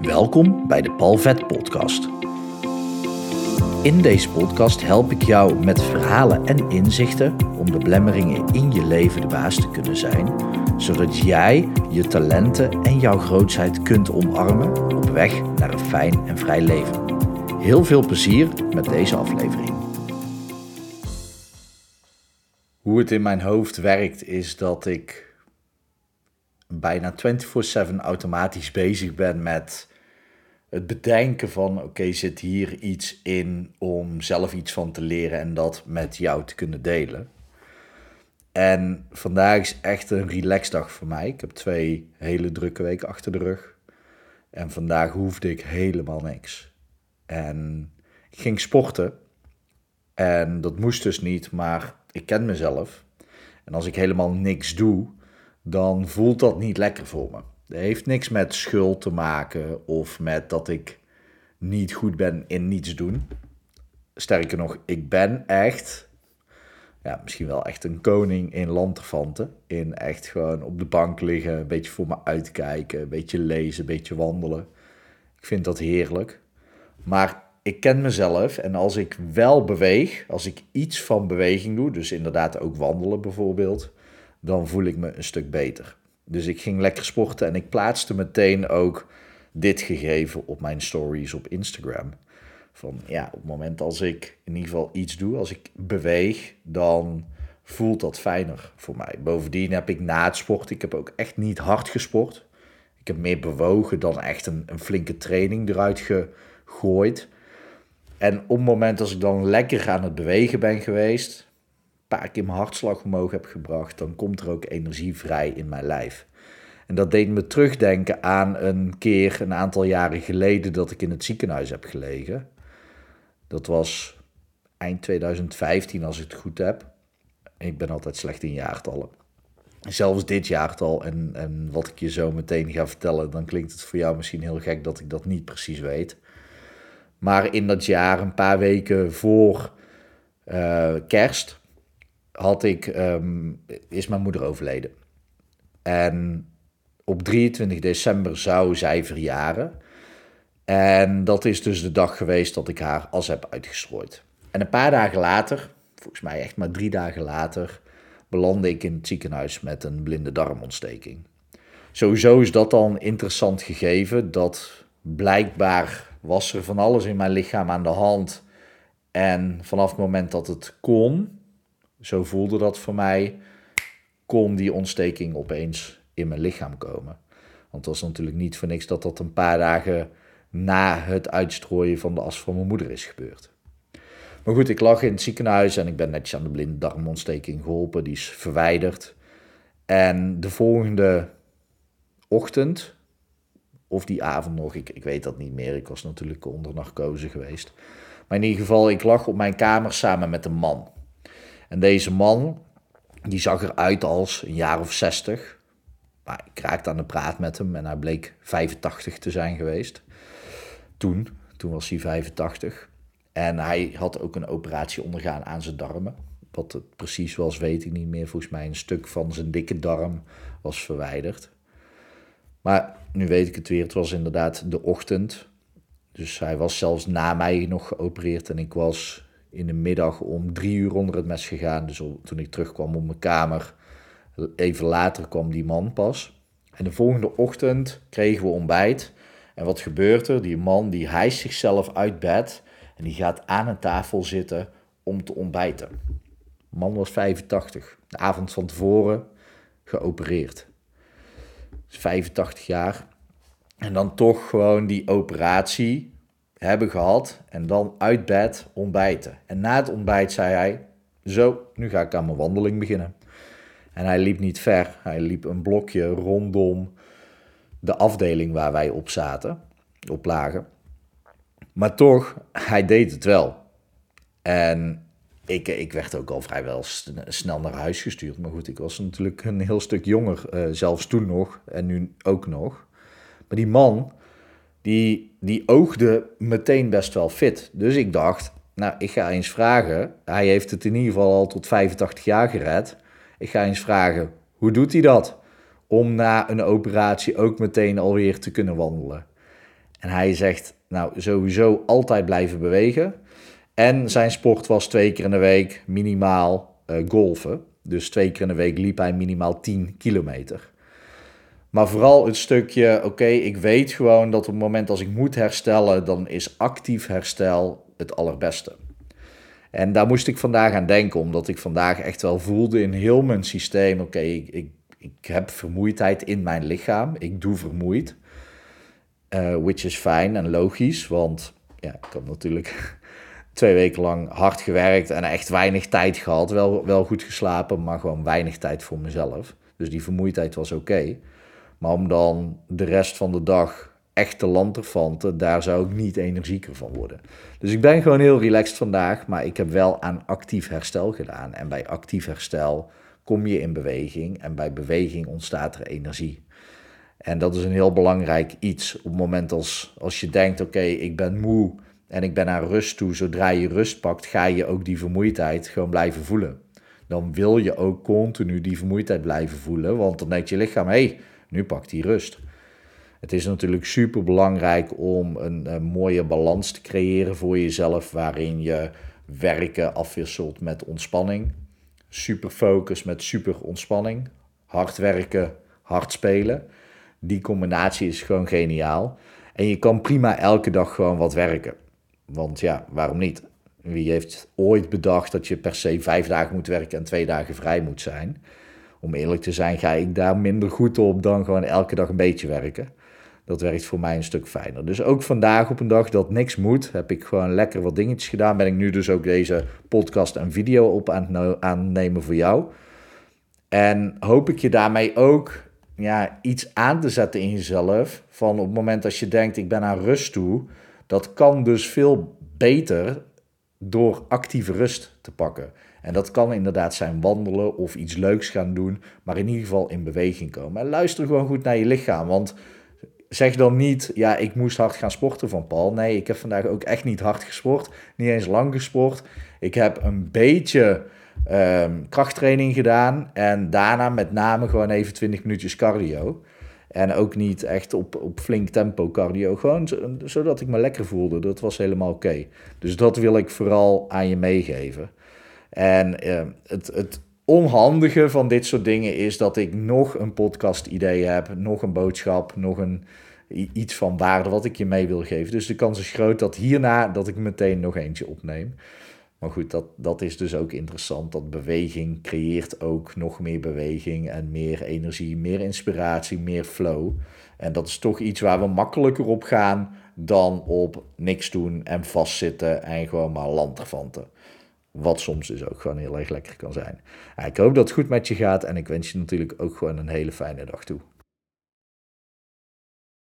Welkom bij de Palvet Podcast. In deze podcast help ik jou met verhalen en inzichten om de blemmeringen in je leven de baas te kunnen zijn, zodat jij je talenten en jouw grootheid kunt omarmen op weg naar een fijn en vrij leven. Heel veel plezier met deze aflevering. Hoe het in mijn hoofd werkt is dat ik bijna 24/7 automatisch bezig ben met het bedenken van oké, zit hier iets in om zelf iets van te leren en dat met jou te kunnen delen. En vandaag is echt een relaxdag voor mij. Ik heb twee hele drukke weken achter de rug. En vandaag hoefde ik helemaal niks. En ik ging sporten. En dat moest dus niet, maar ik ken mezelf. En als ik helemaal niks doe, dan voelt dat niet lekker voor me. Het heeft niks met schuld te maken of met dat ik niet goed ben in niets doen. Sterker nog, ik ben echt, ja, misschien wel echt een koning in lanterfanten. In echt gewoon op de bank liggen, een beetje voor me uitkijken, een beetje lezen, een beetje wandelen. Ik vind dat heerlijk. Maar ik ken mezelf en als ik wel beweeg, als ik iets van beweging doe, dus inderdaad ook wandelen bijvoorbeeld, dan voel ik me een stuk beter. Dus ik ging lekker sporten en ik plaatste meteen ook dit gegeven op mijn stories op Instagram. Van ja, op het moment als ik in ieder geval iets doe, als ik beweeg, dan voelt dat fijner voor mij. Bovendien heb ik na het sport, ik heb ook echt niet hard gesport. Ik heb meer bewogen dan echt een, een flinke training eruit gegooid. En op het moment als ik dan lekker aan het bewegen ben geweest, paar keer mijn hartslag omhoog heb gebracht, dan komt er ook energie vrij in mijn lijf. En dat deed me terugdenken aan een keer een aantal jaren geleden dat ik in het ziekenhuis heb gelegen. Dat was eind 2015 als ik het goed heb. Ik ben altijd slecht in jaartallen. Zelfs dit jaartal en, en wat ik je zo meteen ga vertellen, dan klinkt het voor jou misschien heel gek dat ik dat niet precies weet. Maar in dat jaar, een paar weken voor uh, kerst, had ik, um, is mijn moeder overleden. En op 23 december zou zij verjaren. En dat is dus de dag geweest dat ik haar as heb uitgestrooid. En een paar dagen later, volgens mij echt maar drie dagen later, belandde ik in het ziekenhuis met een blinde darmontsteking. Sowieso is dat een interessant gegeven, dat blijkbaar was er van alles in mijn lichaam aan de hand. En vanaf het moment dat het kon, zo voelde dat voor mij, kon die ontsteking opeens in mijn lichaam komen. Want het was natuurlijk niet voor niks dat dat een paar dagen na het uitstrooien van de as van mijn moeder is gebeurd. Maar goed, ik lag in het ziekenhuis en ik ben netjes aan de blinde darmontsteking geholpen. Die is verwijderd. En de volgende ochtend, of die avond nog, ik, ik weet dat niet meer. Ik was natuurlijk onder narcose geweest. Maar in ieder geval, ik lag op mijn kamer samen met een man. En deze man, die zag eruit als een jaar of 60. Maar ik raakte aan de praat met hem en hij bleek 85 te zijn geweest. Toen, toen was hij 85. En hij had ook een operatie ondergaan aan zijn darmen. Wat het precies was, weet ik niet meer. Volgens mij een stuk van zijn dikke darm was verwijderd. Maar nu weet ik het weer, het was inderdaad de ochtend. Dus hij was zelfs na mij nog geopereerd en ik was in de middag om drie uur onder het mes gegaan. Dus toen ik terugkwam op mijn kamer, even later kwam die man pas. En de volgende ochtend kregen we ontbijt. En wat gebeurt er? Die man die hijst zichzelf uit bed en die gaat aan een tafel zitten om te ontbijten. De man was 85, de avond van tevoren geopereerd. 85 jaar. En dan toch gewoon die operatie hebben gehad en dan uit bed ontbijten. En na het ontbijt zei hij: Zo, nu ga ik aan mijn wandeling beginnen. En hij liep niet ver, hij liep een blokje rondom de afdeling waar wij op zaten, op lagen. Maar toch, hij deed het wel. En ik, ik werd ook al vrijwel snel naar huis gestuurd. Maar goed, ik was natuurlijk een heel stuk jonger, uh, zelfs toen nog en nu ook nog. Maar die man, die, die oogde meteen best wel fit. Dus ik dacht, nou, ik ga eens vragen. Hij heeft het in ieder geval al tot 85 jaar gered. Ik ga eens vragen, hoe doet hij dat? Om na een operatie ook meteen alweer te kunnen wandelen. En hij zegt, nou sowieso altijd blijven bewegen. En zijn sport was twee keer in de week minimaal uh, golfen. Dus twee keer in de week liep hij minimaal 10 kilometer. Maar vooral het stukje, oké, ik weet gewoon dat op het moment als ik moet herstellen, dan is actief herstel het allerbeste. En daar moest ik vandaag aan denken, omdat ik vandaag echt wel voelde in heel mijn systeem, oké, ik, ik, ik, heb vermoeidheid in mijn lichaam, ik doe vermoeid. Uh, which is fijn en logisch, want ja, ik heb natuurlijk twee weken lang hard gewerkt en echt weinig tijd gehad. Wel, wel goed geslapen, maar gewoon weinig tijd voor mezelf. Dus die vermoeidheid was oké. Maar om dan de rest van de dag echt te lanterfanten, daar zou ik niet energieker van worden. Dus ik ben gewoon heel relaxed vandaag, maar ik heb wel aan actief herstel gedaan. En bij actief herstel kom je in beweging en bij beweging ontstaat er energie. En dat is een heel belangrijk iets op het moment als, als je denkt, oké, ik ben moe en ik ben naar rust toe. Zodra je rust pakt, ga je ook die vermoeidheid gewoon blijven voelen. Dan wil je ook continu die vermoeidheid blijven voelen, want dan denkt je lichaam, hey, nu pakt hij rust. Het is natuurlijk super belangrijk om een, een, mooie balans te creëren voor jezelf, waarin je werken afwisselt met ontspanning. Super focus met super ontspanning. Hard werken, hard spelen. Die combinatie is gewoon geniaal. En je kan prima elke dag gewoon wat werken. Want ja, waarom niet? Wie heeft ooit bedacht dat je per se vijf dagen moet werken en twee dagen vrij moet zijn? Om eerlijk te zijn, ga ik daar minder goed op dan gewoon elke dag een beetje werken. Dat werkt voor mij een stuk fijner. Dus ook vandaag op een dag dat niks moet, heb ik gewoon lekker wat dingetjes gedaan. Ben ik nu dus ook deze podcast en video op aan het nemen voor jou. En hoop ik je daarmee ook ja, iets aan te zetten in jezelf. Van op het moment dat je denkt, ik ben aan rust toe. Dat kan dus veel beter door actieve rust te pakken. En dat kan inderdaad zijn wandelen of iets leuks gaan doen, maar in ieder geval in beweging komen. En luister gewoon goed naar je lichaam, want zeg dan niet, ja, ik moest hard gaan sporten van Paul. Nee, ik heb vandaag ook echt niet hard gesport, niet eens lang gesport. Ik heb een beetje ehm, krachttraining gedaan en daarna met name gewoon even 20 minuutjes cardio. En ook niet echt op, op flink tempo cardio. Gewoon zodat ik me lekker voelde. Dat was helemaal oké. Dus dat wil ik vooral aan je meegeven. En uh, het, het onhandige van dit soort dingen is dat ik nog een podcast idee heb, nog een boodschap, nog een, iets van waarde wat ik je mee wil geven. Dus de kans is groot dat hierna dat ik meteen nog eentje opneem. Maar goed, dat, dat is dus ook interessant. Dat beweging creëert ook nog meer beweging en meer energie, meer inspiratie, meer flow. En dat is toch iets waar we makkelijker op gaan dan op niks doen en vastzitten en gewoon maar lanterfanten. Wat soms dus ook gewoon heel erg lekker kan zijn. ik hoop dat het goed met je gaat en ik wens je natuurlijk ook gewoon een hele fijne dag toe.